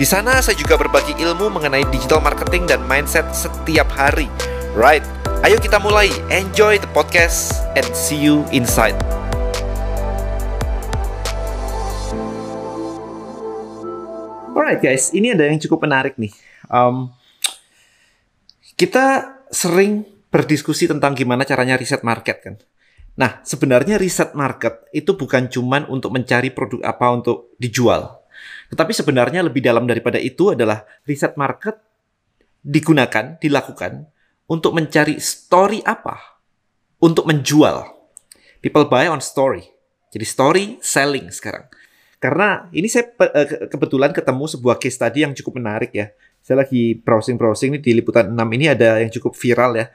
Di sana saya juga berbagi ilmu mengenai digital marketing dan mindset setiap hari. Right, ayo kita mulai. Enjoy the podcast and see you inside. Alright guys, ini ada yang cukup menarik nih. Um, kita sering berdiskusi tentang gimana caranya riset market kan. Nah, sebenarnya riset market itu bukan cuman untuk mencari produk apa untuk dijual. Tetapi sebenarnya lebih dalam daripada itu adalah riset market digunakan, dilakukan untuk mencari story apa untuk menjual. People buy on story. Jadi story selling sekarang. Karena ini saya eh, kebetulan ketemu sebuah case tadi yang cukup menarik ya. Saya lagi browsing-browsing nih di liputan 6 ini ada yang cukup viral ya.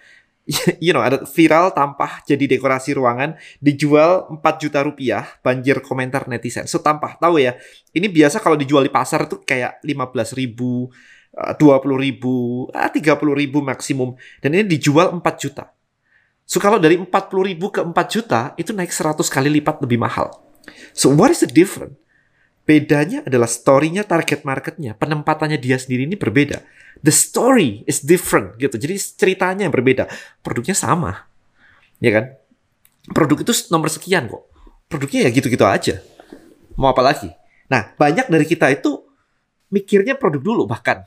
you know, ada viral tampah jadi dekorasi ruangan dijual 4 juta rupiah, banjir komentar netizen. So tampah, tahu ya. Ini biasa kalau dijual di pasar tuh kayak 15 ribu, 20 eh, ribu, 30 ah, ribu maksimum. Dan ini dijual 4 juta. So kalau dari 40 ribu ke 4 juta, itu naik 100 kali lipat lebih mahal. So what is the difference? Bedanya adalah story-nya, target marketnya, penempatannya dia sendiri ini berbeda. The story is different gitu. Jadi ceritanya yang berbeda. Produknya sama. Ya kan? Produk itu nomor sekian kok. Produknya ya gitu-gitu aja. Mau apa lagi? Nah, banyak dari kita itu mikirnya produk dulu bahkan.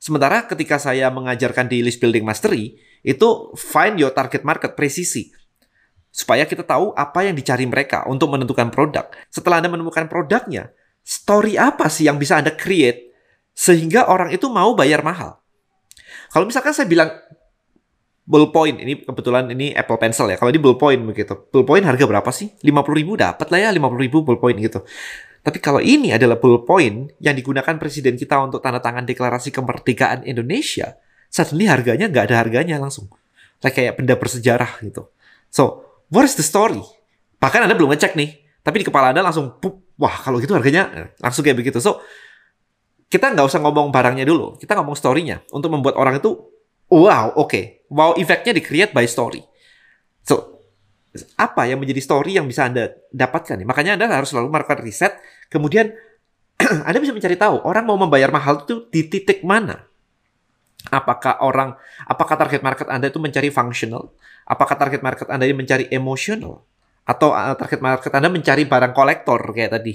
Sementara ketika saya mengajarkan di list building mastery, itu find your target market presisi supaya kita tahu apa yang dicari mereka untuk menentukan produk. Setelah Anda menemukan produknya, story apa sih yang bisa Anda create sehingga orang itu mau bayar mahal? Kalau misalkan saya bilang ballpoint, ini kebetulan ini Apple Pencil ya. Kalau di ballpoint begitu. Ballpoint harga berapa sih? 50 ribu dapat lah ya 50 ribu ballpoint gitu. Tapi kalau ini adalah ballpoint yang digunakan presiden kita untuk tanda tangan deklarasi kemerdekaan Indonesia, suddenly harganya nggak ada harganya langsung. Like kayak benda bersejarah gitu. So, what is the story? Bahkan Anda belum ngecek nih, tapi di kepala Anda langsung pup, wah kalau gitu harganya eh, langsung kayak begitu. So kita nggak usah ngomong barangnya dulu, kita ngomong story-nya untuk membuat orang itu wow, oke, okay. wow efeknya di create by story. So apa yang menjadi story yang bisa anda dapatkan? Makanya anda harus selalu melakukan riset, kemudian anda bisa mencari tahu orang mau membayar mahal itu di titik mana. Apakah orang, apakah target market anda itu mencari functional? Apakah target market anda ini mencari emotional? Atau uh, target market Anda mencari barang kolektor kayak tadi.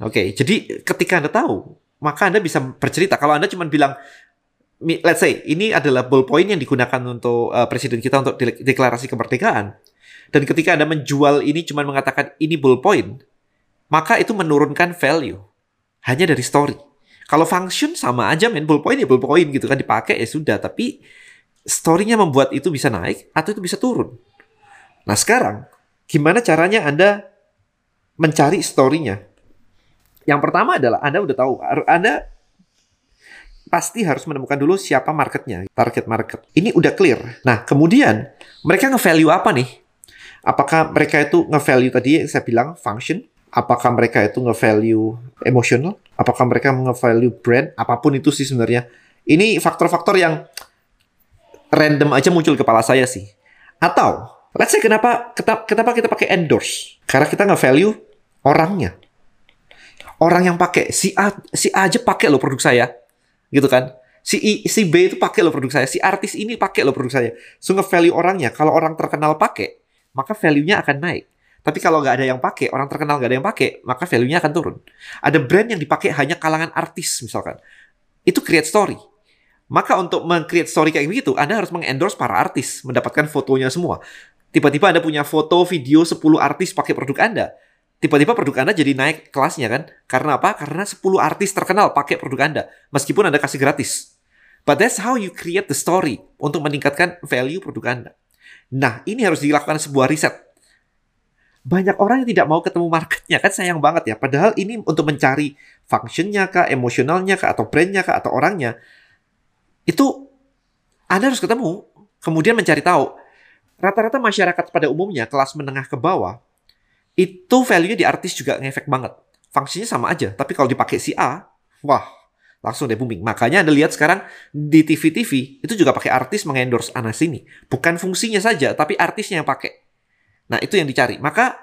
Oke, okay, jadi ketika Anda tahu, maka Anda bisa bercerita. Kalau Anda cuma bilang, let's say ini adalah ballpoint yang digunakan untuk uh, presiden kita untuk deklarasi kemerdekaan, dan ketika Anda menjual ini cuma mengatakan ini ballpoint, maka itu menurunkan value hanya dari story. Kalau function sama aja main ballpoint ya ballpoint gitu kan dipakai ya sudah, tapi story-nya membuat itu bisa naik atau itu bisa turun. Nah sekarang Gimana caranya Anda mencari story-nya? Yang pertama adalah Anda udah tahu, Anda pasti harus menemukan dulu siapa marketnya, target market. Ini udah clear. Nah, kemudian mereka nge-value apa nih? Apakah mereka itu nge-value tadi yang saya bilang function? Apakah mereka itu nge-value emotional? Apakah mereka nge-value brand? Apa pun itu sih sebenarnya. Ini faktor-faktor yang random aja muncul kepala saya sih. Atau Let's say kenapa kenapa kita pakai endorse? Karena kita nggak value orangnya. Orang yang pakai si A si A aja pakai lo produk saya, gitu kan? Si I, si B itu pakai lo produk saya, si artis ini pakai lo produk saya. So nge-value orangnya. Kalau orang terkenal pakai, maka value-nya akan naik. Tapi kalau nggak ada yang pakai, orang terkenal nggak ada yang pakai, maka value-nya akan turun. Ada brand yang dipakai hanya kalangan artis misalkan. Itu create story. Maka untuk meng-create story kayak begitu, Anda harus mengendorse para artis, mendapatkan fotonya semua. Tiba-tiba Anda punya foto, video 10 artis pakai produk Anda. Tiba-tiba produk Anda jadi naik kelasnya kan? Karena apa? Karena 10 artis terkenal pakai produk Anda. Meskipun Anda kasih gratis. But that's how you create the story untuk meningkatkan value produk Anda. Nah, ini harus dilakukan sebuah riset. banyak orang yang tidak mau ketemu marketnya kan sayang banget ya. Padahal ini untuk mencari functionnya kah, emosionalnya kah, atau brandnya kah, atau orangnya itu Anda harus ketemu. Kemudian mencari tahu. Rata-rata masyarakat pada umumnya kelas menengah ke bawah itu value di artis juga ngefek banget. Fungsinya sama aja, tapi kalau dipakai si A, wah langsung deh booming. Makanya Anda lihat sekarang di TV-TV itu juga pakai artis mengendorse Anas ini. Bukan fungsinya saja, tapi artisnya yang pakai. Nah, itu yang dicari. Maka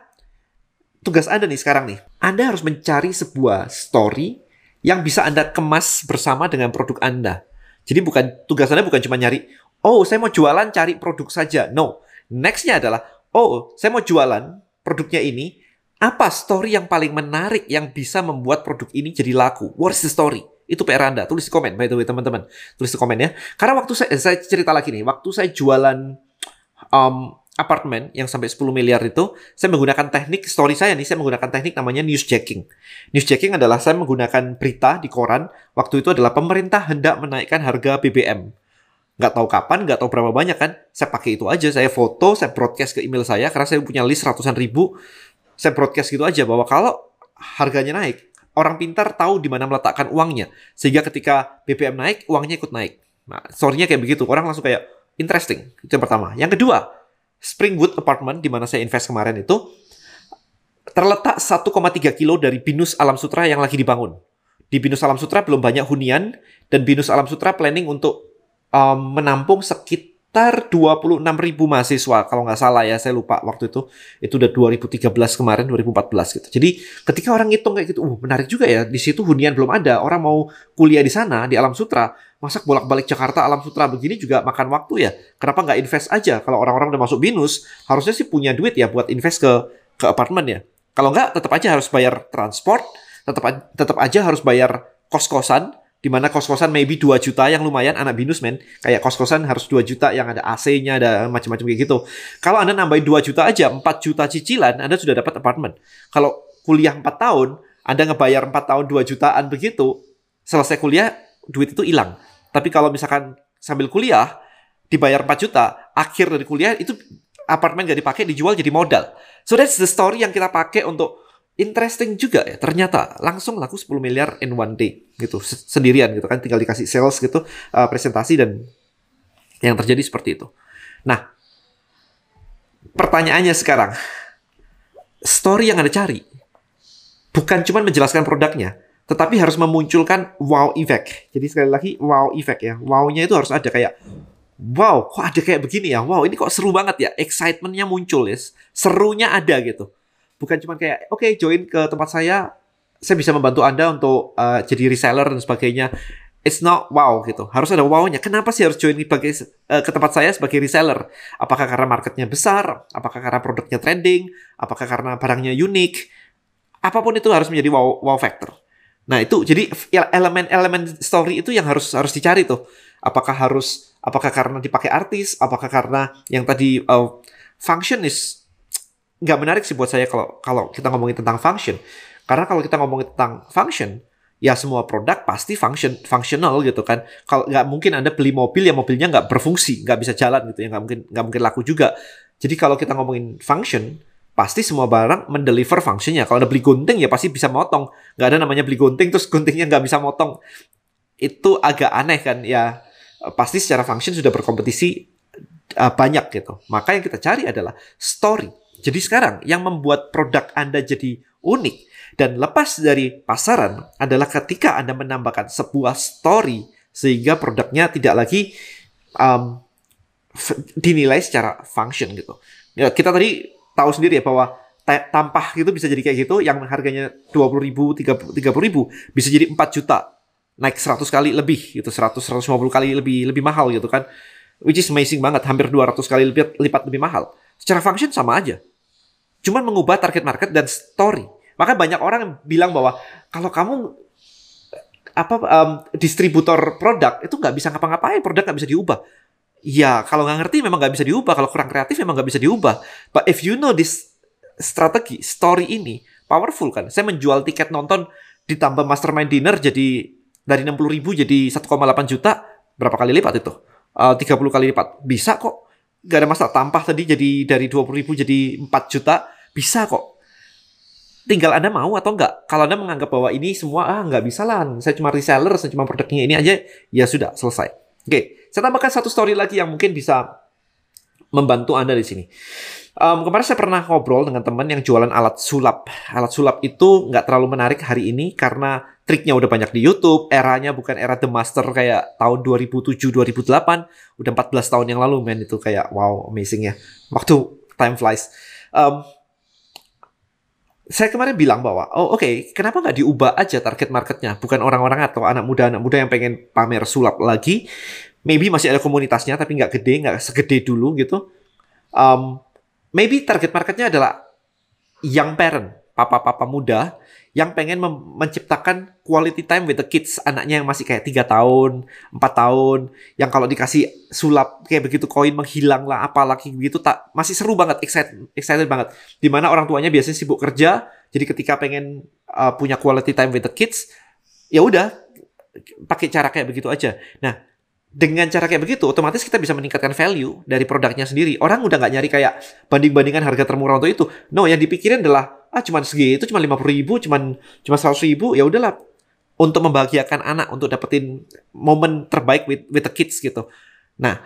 tugas Anda nih sekarang nih. Anda harus mencari sebuah story yang bisa Anda kemas bersama dengan produk Anda. Jadi bukan tugas Anda bukan cuma nyari, oh saya mau jualan cari produk saja. No. Nextnya adalah, oh saya mau jualan produknya ini, apa story yang paling menarik yang bisa membuat produk ini jadi laku? What's the story? Itu PR Anda. Tulis di komen, by the way, teman-teman. Tulis di komen ya. Karena waktu saya, eh, saya cerita lagi nih, waktu saya jualan um, apartemen yang sampai 10 miliar itu, saya menggunakan teknik, story saya nih, saya menggunakan teknik namanya newsjacking. Newsjacking adalah saya menggunakan berita di koran, waktu itu adalah pemerintah hendak menaikkan harga BBM. Nggak tahu kapan, nggak tahu berapa banyak kan, saya pakai itu aja, saya foto, saya broadcast ke email saya, karena saya punya list ratusan ribu, saya broadcast gitu aja, bahwa kalau harganya naik, orang pintar tahu di mana meletakkan uangnya. Sehingga ketika BBM naik, uangnya ikut naik. Nah, story-nya kayak begitu. Orang langsung kayak, interesting. Itu yang pertama. Yang kedua, Springwood Apartment di mana saya invest kemarin itu terletak 1,3 kilo dari Binus Alam Sutra yang lagi dibangun. Di Binus Alam Sutra belum banyak hunian dan Binus Alam Sutra planning untuk um, menampung sekitar sekitar 26 ribu mahasiswa kalau nggak salah ya saya lupa waktu itu. Itu udah 2013 kemarin 2014 gitu. Jadi ketika orang ngitung kayak gitu uh menarik juga ya di situ hunian belum ada. Orang mau kuliah di sana di Alam Sutra masak bolak-balik Jakarta Alam Sutra begini juga makan waktu ya? Kenapa nggak invest aja? Kalau orang-orang udah masuk binus harusnya sih punya duit ya buat invest ke ke apartemen ya. Kalau nggak tetap aja harus bayar transport tetap tetap aja harus bayar kos-kosan di mana kos-kosan maybe 2 juta yang lumayan anak binus men. Kayak kos-kosan harus 2 juta yang ada AC-nya ada macam-macam kayak gitu. Kalau anda nambahin 2 juta aja 4 juta cicilan anda sudah dapat apartemen. Kalau kuliah 4 tahun anda ngebayar 4 tahun 2 jutaan begitu selesai kuliah duit itu hilang. Tapi kalau misalkan sambil kuliah dibayar 4 juta akhir dari kuliah itu apartemen gak dipakai dijual jadi modal. So that's the story yang kita pakai untuk interesting juga ya ternyata langsung laku 10 miliar in one day gitu sendirian gitu kan tinggal dikasih sales gitu uh, presentasi dan yang terjadi seperti itu. Nah, pertanyaannya sekarang story yang Anda cari bukan cuma menjelaskan produknya, tetapi harus memunculkan wow effect. Jadi sekali lagi wow effect ya. Wow-nya itu harus ada kayak wow, kok ada kayak begini ya? Wow, ini kok seru banget ya. Excitementnya muncul ya. Serunya ada gitu bukan cuma kayak oke okay, join ke tempat saya saya bisa membantu anda untuk uh, jadi reseller dan sebagainya. It's not wow gitu. Harus ada wownya. Kenapa sih harus join sebagai uh, ke tempat saya sebagai reseller? Apakah karena marketnya besar? Apakah karena produknya trending? Apakah karena barangnya unik? Apa pun itu harus menjadi wow wow factor. Nah itu jadi elemen-elemen story itu yang harus harus dicari tuh. Apakah harus apakah karena dipakai artis? Apakah karena yang tadi uh, function is nggak menarik sih buat saya kalau kalau kita ngomongin tentang function. Karena kalau kita ngomongin tentang function, ya semua produk pasti function functional gitu kan. Kalau nggak mungkin anda beli mobil ya mobilnya nggak berfungsi, nggak bisa jalan gitu ya nggak mungkin nggak mungkin laku juga. Jadi kalau kita ngomongin function, pasti semua barang mendeliver fungsinya. Kalau anda beli gunting ya pasti bisa motong. Nggak ada namanya beli gunting terus guntingnya nggak bisa motong. Itu agak aneh kan ya. Pasti secara function sudah berkompetisi uh, banyak gitu. Maka yang kita cari adalah story jadi sekarang yang membuat produk Anda jadi unik dan lepas dari pasaran adalah ketika Anda menambahkan sebuah story sehingga produknya tidak lagi um, dinilai secara function gitu. Ya, kita tadi tahu sendiri ya bahwa tampah gitu bisa jadi kayak gitu yang harganya 20 ribu, 30 ribu bisa jadi 4 juta naik 100 kali lebih gitu 100 150 kali lebih lebih mahal gitu kan which is amazing banget hampir 200 kali lipat lipat lebih mahal secara function sama aja Cuman mengubah target market dan story. Maka banyak orang bilang bahwa kalau kamu apa um, distributor produk itu nggak bisa ngapa-ngapain, produk nggak bisa diubah. Ya kalau nggak ngerti memang nggak bisa diubah. Kalau kurang kreatif memang nggak bisa diubah. But if you know this strategi, story ini powerful kan. Saya menjual tiket nonton ditambah mastermind dinner jadi dari 60 ribu jadi 1,8 juta berapa kali lipat itu? Uh, 30 kali lipat. Bisa kok. Gak ada masalah. Tampah tadi jadi dari 20 ribu jadi 4 juta Bisa kok. Tinggal Anda mau atau enggak. Kalau Anda menganggap bahwa ini semua, ah nggak bisa lah, saya cuma reseller, saya cuma produknya ini aja, ya sudah, selesai. Oke, saya tambahkan satu story lagi yang mungkin bisa membantu Anda di sini. Um, kemarin saya pernah ngobrol dengan teman yang jualan alat sulap. Alat sulap itu nggak terlalu menarik hari ini karena triknya udah banyak di YouTube. Eranya bukan era The Master kayak tahun 2007-2008. Udah 14 tahun yang lalu, men. Itu kayak wow, amazing ya. Waktu time flies. Um, saya kemarin bilang bahwa, oh oke, okay, kenapa nggak diubah aja target marketnya? Bukan orang-orang atau anak muda-anak muda yang pengen pamer sulap lagi. Maybe masih ada komunitasnya, tapi nggak gede, nggak segede dulu gitu. Um, maybe target marketnya adalah young parent, papa-papa muda yang pengen menciptakan quality time with the kids anaknya yang masih kayak tiga tahun, empat tahun, yang kalau dikasih sulap kayak begitu koin menghilang lah, apalagi begitu tak masih seru banget, excited, excited banget. Di mana orang tuanya biasanya sibuk kerja, jadi ketika pengen uh, punya quality time with the kids, ya udah pakai cara kayak begitu aja. Nah, dengan cara kayak begitu, otomatis kita bisa meningkatkan value dari produknya sendiri. Orang udah nggak nyari kayak banding-bandingan harga termurah untuk itu. No, yang dipikirin adalah, ah cuman segitu, cuma lima ribu, cuman cuma seratus ribu, ya udahlah. Untuk membahagiakan anak, untuk dapetin momen terbaik with, with the kids gitu. Nah,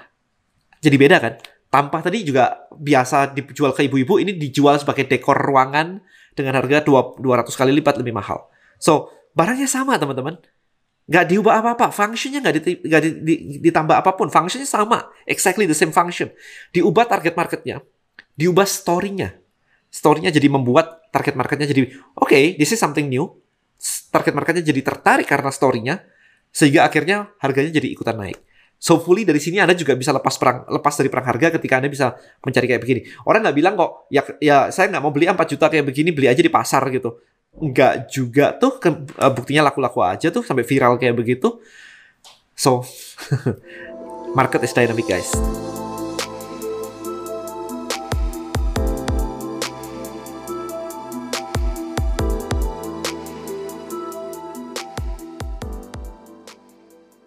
jadi beda kan? Tampah tadi juga biasa dijual ke ibu-ibu, ini dijual sebagai dekor ruangan dengan harga 200 kali lipat lebih mahal. So, barangnya sama teman-teman nggak diubah apa-apa, functionnya nggak di, di, di, ditambah apa pun, functionnya sama, exactly the same function. Diubah target marketnya, diubah story-nya. Story-nya jadi membuat target marketnya jadi, oke, okay, this is something new. Target marketnya jadi tertarik karena story-nya, sehingga akhirnya harganya jadi ikutan naik. So fully dari sini Anda juga bisa lepas perang, lepas dari perang harga ketika Anda bisa mencari kayak begini. Orang nggak bilang kok, ya, ya saya nggak mau beli 4 juta kayak begini, beli aja di pasar gitu nggak juga tuh ke, uh, buktinya laku-laku aja tuh sampai viral kayak begitu. So market is dynamic guys.